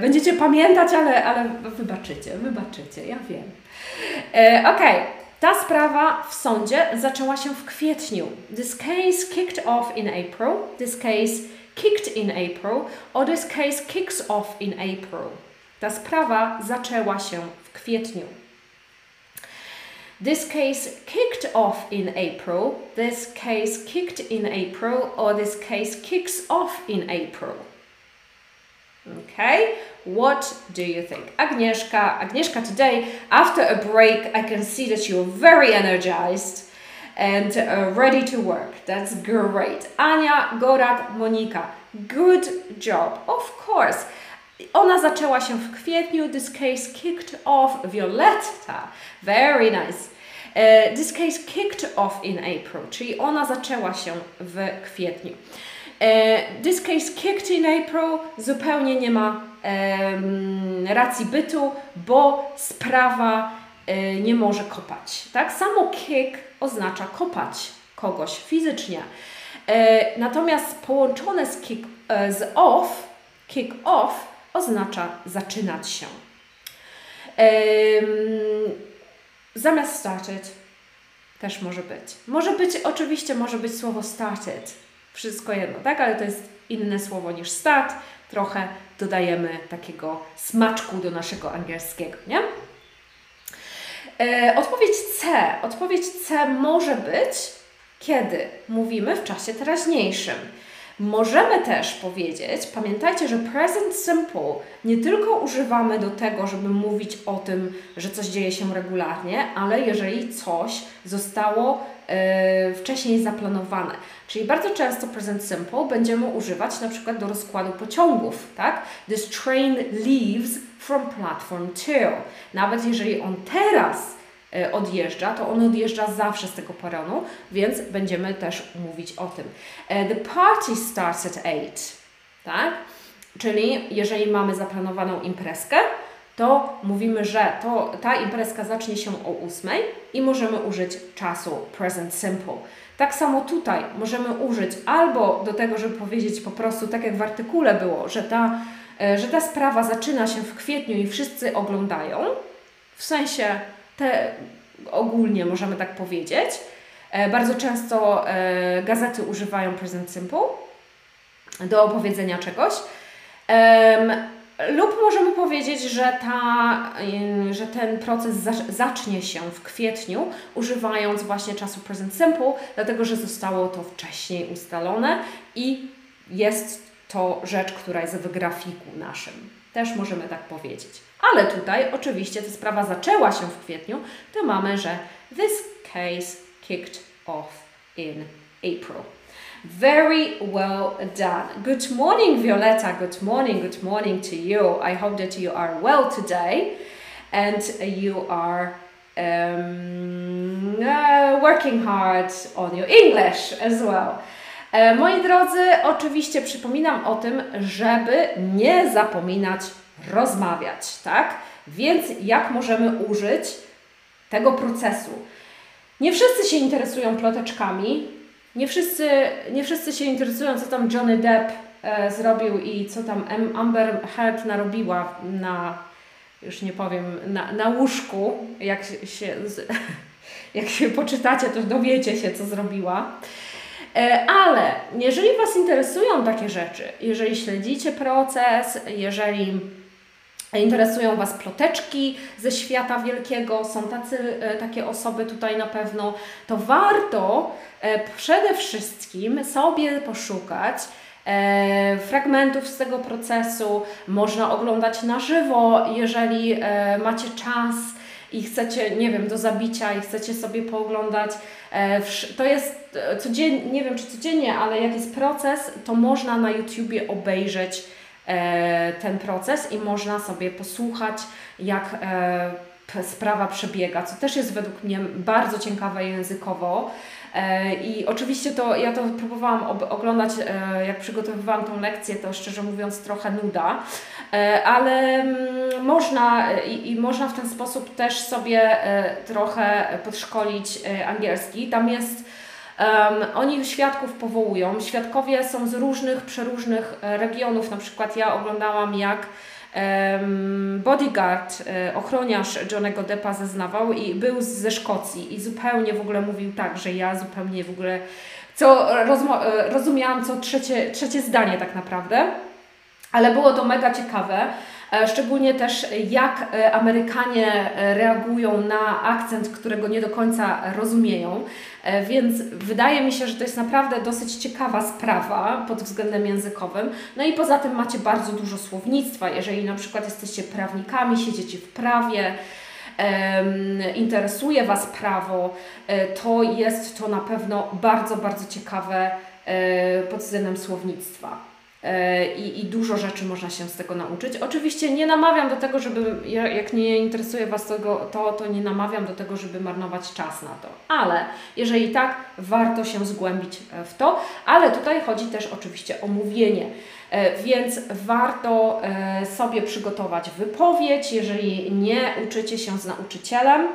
będziecie pamiętać, ale, ale wybaczycie, wybaczycie, ja wiem. Okej. Okay. Ta sprawa w sądzie zaczęła się w kwietniu. This case kicked off in April. This case kicked in April. Or this case kicks off in April. Ta sprawa zaczęła się w kwietniu. This case kicked off in April. This case kicked in April. Or this case kicks off in April. Okay, what do you think? Agnieszka, Agnieszka, today, after a break, I can see that you're very energized and uh, ready to work. That's great. Ania, Gorat, Monika, good job. Of course. Ona zaczęła się w kwietniu. This case kicked off Violetta. Very nice. Uh, this case kicked off in April, czyli ona zaczęła się w kwietniu. Uh, this case kicked in April zupełnie nie ma um, racji bytu, bo sprawa nie może kopać. Tak samo kick oznacza kopać kogoś fizycznie. Uh, natomiast połączone z kick z off, kick off oznacza zaczynać się. Um, zamiast started też może być. Może być, oczywiście może być słowo started wszystko jedno, tak? Ale to jest inne słowo niż start. Trochę dodajemy takiego smaczku do naszego angielskiego, nie? E, odpowiedź C. Odpowiedź C może być, kiedy mówimy w czasie teraźniejszym. Możemy też powiedzieć, pamiętajcie, że present simple nie tylko używamy do tego, żeby mówić o tym, że coś dzieje się regularnie, ale jeżeli coś zostało wcześniej zaplanowane. Czyli bardzo często present simple będziemy używać na przykład do rozkładu pociągów, tak? This train leaves from platform 2. Nawet jeżeli on teraz E, odjeżdża, to on odjeżdża zawsze z tego peronu, więc będziemy też mówić o tym. E, the party starts at 8, tak? Czyli jeżeli mamy zaplanowaną imprezkę, to mówimy, że to, ta imprezka zacznie się o 8 i możemy użyć czasu present simple. Tak samo tutaj możemy użyć albo do tego, żeby powiedzieć po prostu, tak jak w artykule było, że ta, e, że ta sprawa zaczyna się w kwietniu i wszyscy oglądają, w sensie te ogólnie możemy tak powiedzieć. E, bardzo często e, gazety używają present simple do opowiedzenia czegoś. Lub możemy powiedzieć, że, ta, że ten proces zacznie się w kwietniu, używając właśnie czasu present simple, dlatego że zostało to wcześniej ustalone i jest to rzecz, która jest w grafiku naszym. Też możemy tak powiedzieć. Ale tutaj oczywiście ta sprawa zaczęła się w kwietniu, to mamy, że this case kicked off in April. Very well done. Good morning, Violetta. Good morning, good morning to you. I hope that you are well today and you are um, uh, working hard on your English as well. E, moi drodzy, oczywiście przypominam o tym, żeby nie zapominać rozmawiać, tak? Więc jak możemy użyć tego procesu? Nie wszyscy się interesują ploteczkami, nie wszyscy, nie wszyscy się interesują, co tam Johnny Depp e, zrobił i co tam Amber Heard narobiła na, już nie powiem, na, na łóżku. Jak się, jak się poczytacie, to dowiecie się, co zrobiła. E, ale jeżeli Was interesują takie rzeczy, jeżeli śledzicie proces, jeżeli interesują Was ploteczki ze świata wielkiego, są tacy, e, takie osoby tutaj na pewno, to warto e, przede wszystkim sobie poszukać fragmentów z tego procesu. Można oglądać na żywo, jeżeli macie czas i chcecie, nie wiem, do zabicia i chcecie sobie pooglądać, e, to jest codziennie, nie wiem czy codziennie, ale jak jest proces, to można na YouTubie obejrzeć ten proces i można sobie posłuchać, jak sprawa przebiega, co też jest według mnie bardzo ciekawe językowo. E, I oczywiście to ja to próbowałam oglądać, e, jak przygotowywałam tą lekcję, to szczerze mówiąc trochę nuda, e, ale mm, można i, i można w ten sposób też sobie trochę podszkolić angielski. Tam jest Um, oni świadków powołują. Świadkowie są z różnych, przeróżnych regionów. Na przykład ja oglądałam, jak bodyguard, e, ochroniarz Johnego Deppa zeznawał i był ze Szkocji i zupełnie w ogóle mówił tak, że ja zupełnie w ogóle co e, rozumiałam co trzecie, trzecie zdanie tak naprawdę, ale było to mega ciekawe. E, szczególnie też jak e, Amerykanie e, reagują na akcent, którego nie do końca rozumieją. Więc wydaje mi się, że to jest naprawdę dosyć ciekawa sprawa pod względem językowym. No i poza tym macie bardzo dużo słownictwa. Jeżeli na przykład jesteście prawnikami, siedzicie w prawie, interesuje Was prawo, to jest to na pewno bardzo, bardzo ciekawe pod względem słownictwa. E, I, I, dużo rzeczy można się z tego nauczyć. Oczywiście nie namawiam do tego, żeby, jak nie interesuje Was tego, to, to nie namawiam do tego, żeby marnować czas na to. Ale jeżeli tak, warto się zgłębić e, w to. Ale tutaj chodzi też oczywiście o mówienie. E, więc warto sobie przygotować wypowiedź, jeżeli nie uczycie się z nauczycielem,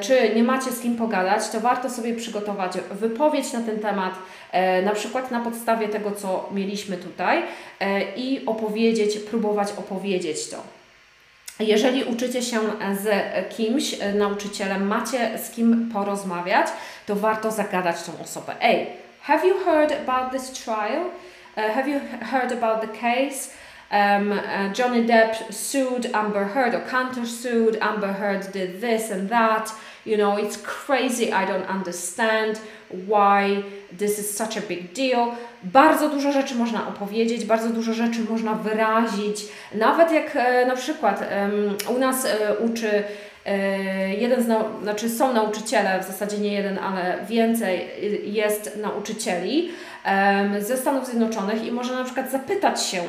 czy nie macie z kim pogadać, to warto sobie przygotować wypowiedź na ten temat E, na przykład na podstawie tego, co mieliśmy tutaj e, i opowiedzieć, próbować opowiedzieć to. Jeżeli uczycie się z kimś, e, nauczycielem, macie z kim porozmawiać, to warto zagadać tą osobę. Ej, have you heard about this trial? Have you heard about the case? Um, uh, Johnny Depp sued Amber Heard or countersued. Amber Heard did this and that. You know, it's crazy. I don't understand why this is such a big deal. Bardzo dużo rzeczy można opowiedzieć, bardzo dużo rzeczy można wyrazić. Nawet jak e, na przykład u nas e, uczy e, jeden z, nau- znaczy są nauczyciele, w zasadzie nie jeden, ale więcej jest nauczycieli ze Stanów Zjednoczonych i można na przykład zapytać się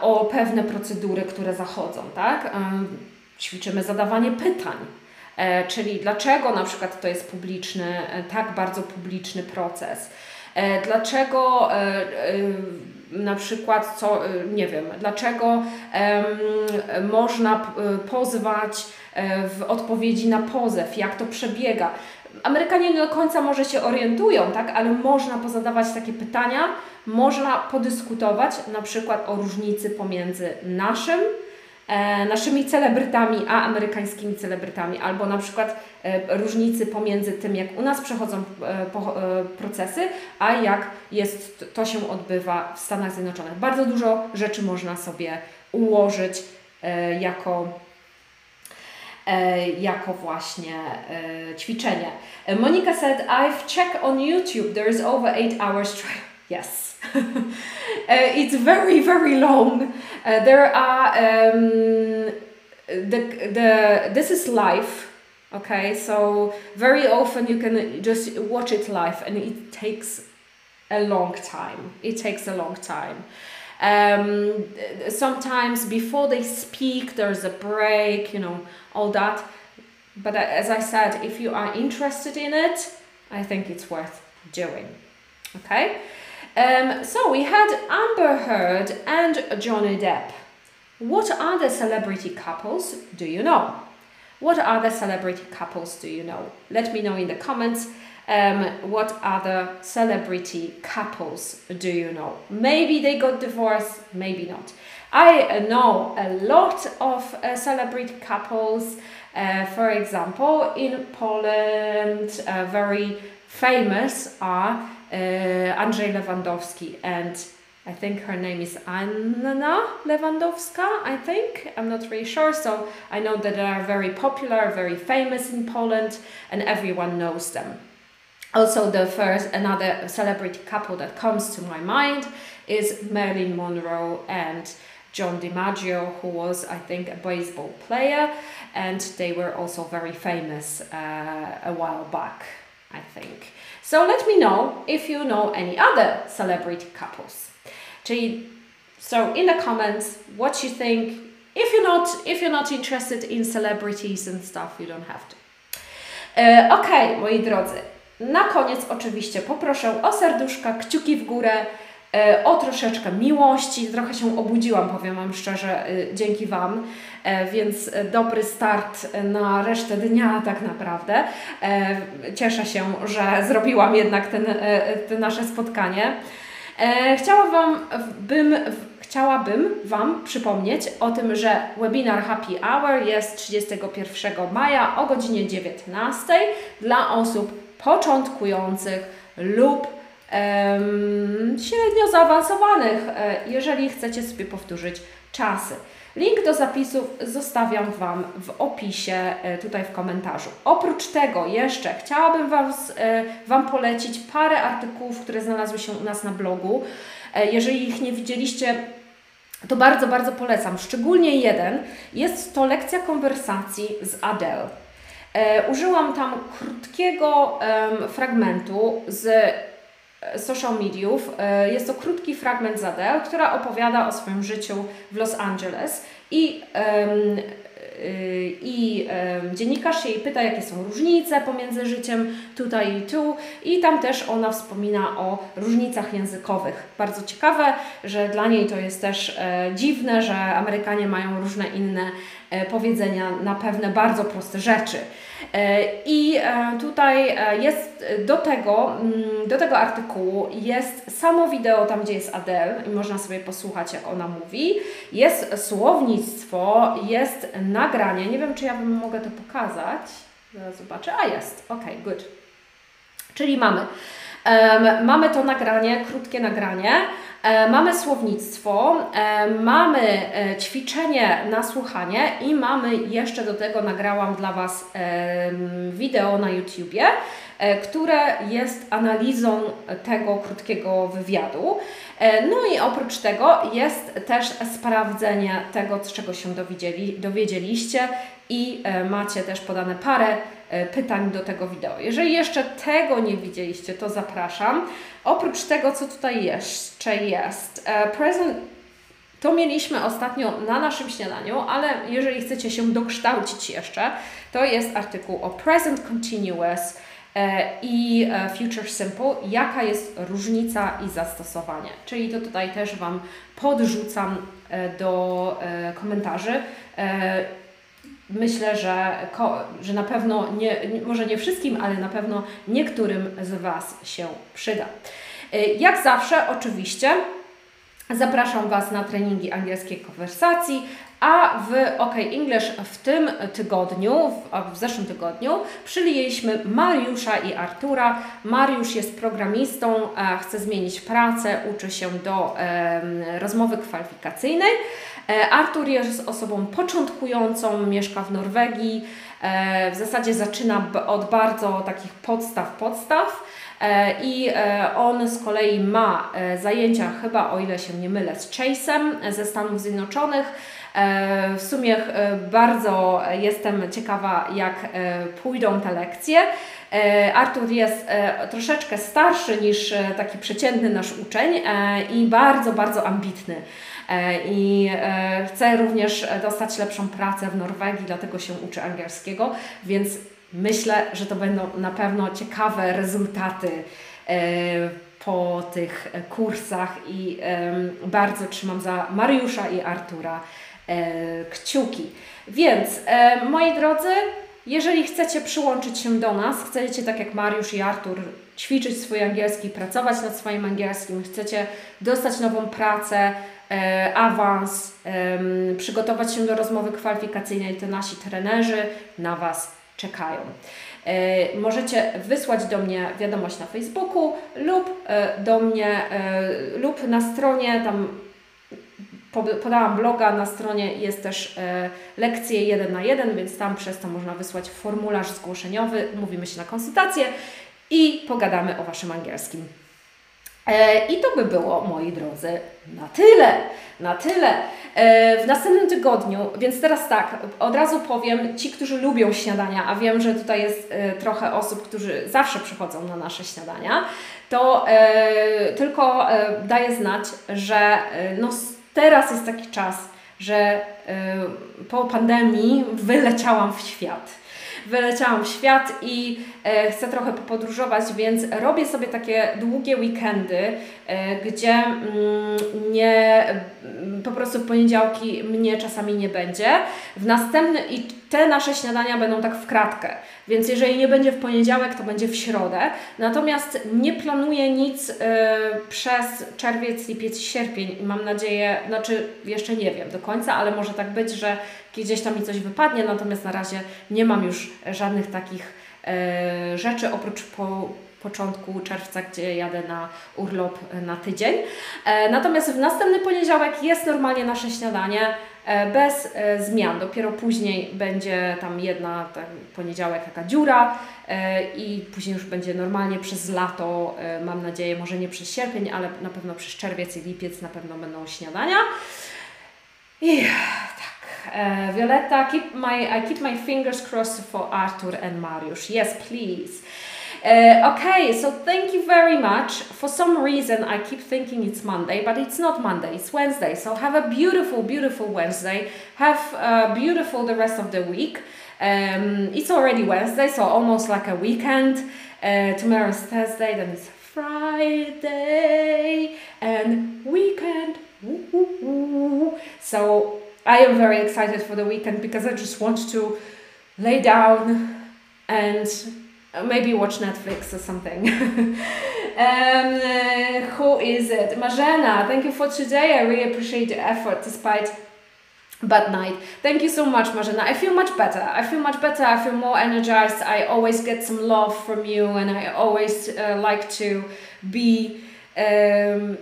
o pewne procedury, które zachodzą, tak? Ćwiczymy zadawanie pytań E, czyli dlaczego na przykład to jest publiczny, e, tak bardzo publiczny proces. E, dlaczego na przykład, co, nie wiem, dlaczego można pozwać w odpowiedzi na pozew, jak to przebiega. Amerykanie nie do końca może się orientują, tak, ale można pozadawać takie pytania, można podyskutować na przykład o różnicy pomiędzy naszym e, naszymi celebrytami, a amerykańskimi celebrytami, albo na przykład e, różnicy pomiędzy tym, jak u nas przechodzą e, po, e, procesy, a jak jest, to się odbywa w Stanach Zjednoczonych. Bardzo dużo rzeczy można sobie ułożyć e, jako e, jako właśnie ćwiczenie. Monika said, I've checked on YouTube, there is over 8 hours trial. Yes. uh, it's very very long. Uh, there are um, the the this is live. Okay, so very often you can just watch it live, and it takes a long time. It takes a long time. Um, sometimes before they speak, there's a break, you know, all that. But uh, as I said, if you are interested in it, I think it's worth doing. Okay. Um, so we had Amber Heard and Johnny Depp. What other celebrity couples do you know? What other celebrity couples do you know? Let me know in the comments. Um, what other celebrity couples do you know? Maybe they got divorced, maybe not. I know a lot of uh, celebrity couples. Uh, for example, in Poland, uh, very famous are Andrzej Lewandowski and I think her name is Anna Lewandowska, I think. I'm not really sure. So I know that they are very popular, very famous in Poland, and everyone knows them. Also, the first, another celebrity couple that comes to my mind is Marilyn Monroe and John DiMaggio, who was, I think, a baseball player, and they were also very famous uh, a while back, I think. So let me know if you know any other celebrity couples. Czyli, so in the comments, what you think. If you're not, if you're not interested in celebrities and stuff, you don't have to. E, ok, moi drodzy. Na koniec oczywiście poproszę o serduszka, kciuki w górę, o troszeczkę miłości. Trochę się obudziłam, powiem Wam szczerze, e, dzięki Wam, e, więc dobry start na resztę dnia tak naprawdę. E, cieszę się, że zrobiłam jednak ten, e, nasze spotkanie. E, chciałam Wam, bym, chciałabym Wam przypomnieć o tym, że webinar Happy Hour jest 31 maja o godzinie 19 dla osób początkujących lub średnio zaawansowanych, e, jeżeli chcecie sobie powtórzyć czasy. Link do zapisów zostawiam Wam w opisie, e, tutaj w komentarzu. Oprócz tego jeszcze chciałabym was, e, Wam polecić parę artykułów, które znalazły się u nas na blogu. Jeżeli ich nie widzieliście, to bardzo, bardzo polecam. Szczególnie jeden. Jest to lekcja konwersacji z Adele. Użyłam tam krótkiego fragmentu z social mediów. E, jest to krótki fragment z Adele, która opowiada o swoim życiu w Los Angeles i um, i dziennikarz jej pyta, jakie są różnice pomiędzy życiem tutaj i tu, i tam też ona wspomina o różnicach językowych. Bardzo ciekawe, że dla niej to jest też dziwne, że Amerykanie mają różne inne powiedzenia na pewne bardzo proste rzeczy. E, I e, tutaj e, jest do tego, mm, do tego artykułu jest samo wideo tam, gdzie jest Adele i można sobie posłuchać, jak ona mówi. Jest słownictwo, jest nagranie. Nie wiem, czy ja bym mogę to pokazać. Zaraz zobaczę. A jest. Ok, good. Czyli mamy. Um, mamy to nagranie, krótkie nagranie. E, mamy słownictwo, e, mamy e, ćwiczenie na słuchanie i mamy jeszcze do tego nagrałam dla Was wideo na YouTubie, które jest analizą tego krótkiego wywiadu. No i oprócz tego jest też sprawdzenie tego, z czego się dowiedzieli, dowiedzieliście i macie też podane parę pytań do tego wideo. Jeżeli jeszcze tego nie widzieliście, to zapraszam. Oprócz tego, co tutaj jeszcze jest, e, present to mieliśmy ostatnio na naszym śniadaniu, ale jeżeli chcecie się dokształcić jeszcze, to jest artykuł o present continuous e, i e, future simple, jaka jest różnica i zastosowanie. Czyli to tutaj też Wam podrzucam do komentarzy myślę, że, że na pewno, nie, może nie wszystkim, ale na pewno niektórym z Was się przyda. Jak zawsze, oczywiście, zapraszam Was na treningi angielskiej konwersacji, a w OK English w tym tygodniu, w, w zeszłym tygodniu, przyjęliśmy Mariusza i Artura. Mariusz jest programistą, chce zmienić pracę, uczy się do e, rozmowy kwalifikacyjnej. E, Artur jest osobą początkującą, mieszka w Norwegii. E, w zasadzie zaczyna od bardzo takich podstaw, podstaw. E, I on z kolei ma zajęcia, chyba o ile się nie mylę, z Chase'em ze Stanów Zjednoczonych. W sumie bardzo jestem ciekawa, jak pójdą te lekcje. Artur jest troszeczkę starszy niż taki przeciętny nasz uczeń i bardzo, bardzo ambitny. E, i e, chce również dostać lepszą pracę w Norwegii, dlatego się uczy angielskiego, więc myślę, że to będą na pewno ciekawe rezultaty e, po tych kursach i bardzo trzymam za Mariusza i Artura kciuki. Więc moi drodzy, jeżeli chcecie przyłączyć się do nas, chcecie tak jak Mariusz i Artur ćwiczyć swój angielski, pracować nad swoim angielskim, chcecie dostać nową pracę, E, awans, przygotować się do rozmowy kwalifikacyjnej, to nasi trenerzy na Was czekają. E, możecie wysłać do mnie wiadomość na Facebooku lub e, do mnie lub na stronie tam podałam bloga, na stronie jest też lekcje 1 na 1, więc tam przez to można wysłać formularz zgłoszeniowy, mówimy się na konsultację i pogadamy o Waszym angielskim. E, I to by było, moi drodzy, na tyle. Na tyle. E, w następnym tygodniu, więc teraz tak, od razu powiem, ci, którzy lubią śniadania, a wiem, że tutaj jest e, trochę osób, którzy zawsze przychodzą na nasze śniadania, to tylko daję znać, że no, teraz jest taki czas, że po pandemii wyleciałam w świat wyleciałam w świat i e, chcę trochę popodróżować, więc robię sobie takie długie weekendy, e, gdzie mm, nie, mm, po prostu w poniedziałki mnie czasami nie będzie. W następny, I te nasze śniadania będą tak w kratkę, więc jeżeli nie będzie w poniedziałek, to będzie w środę. Natomiast nie planuję nic y, przez czerwiec, lipiec, sierpień. Mam nadzieję, znaczy jeszcze nie wiem do końca, ale może tak być, że gdzieś tam mi coś wypadnie, natomiast na razie nie mam już żadnych takich y, rzeczy oprócz po, początku czerwca, gdzie jadę na urlop na tydzień. E, natomiast w następny poniedziałek jest normalnie nasze śniadanie. E, bez e, zmian. Dopiero później będzie tam jedna, tak, poniedziałek taka dziura e, i później już będzie normalnie przez lato, mam nadzieję, może nie przez sierpień, ale na pewno przez czerwiec i lipiec na pewno będą śniadania. I tak, Violetta, keep my, I keep my fingers crossed for Artur and Mariusz. Yes, please. Uh, okay, so thank you very much. For some reason, I keep thinking it's Monday, but it's not Monday, it's Wednesday. So have a beautiful, beautiful Wednesday. Have uh, beautiful the rest of the week. Um, it's already Wednesday, so almost like a weekend. Uh, tomorrow's Thursday, then it's Friday and weekend. So I am very excited for the weekend because I just want to lay down and maybe watch Netflix or something. um, uh, who is it? Marzena, thank you for today. I really appreciate the effort despite bad night. Thank you so much, Marzena. I feel much better. I feel much better. I feel more energized. I always get some love from you, and I always uh, like to be. Um,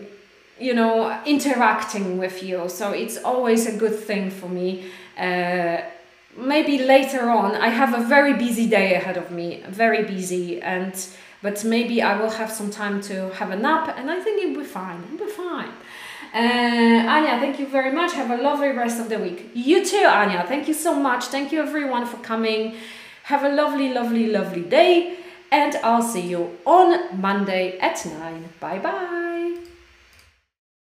you know, interacting with you. So it's always a good thing for me. Uh, maybe later on i have a very busy day ahead of me very busy and but maybe i will have some time to have a nap and i think it'll be fine it'll be fine uh, Anya, thank you very much. Have a lovely rest of the week. You too, Anya. Thank you so much. Thank you, everyone, for coming. Have a lovely, lovely, lovely day. And I'll see you on Monday at 9. Bye bye.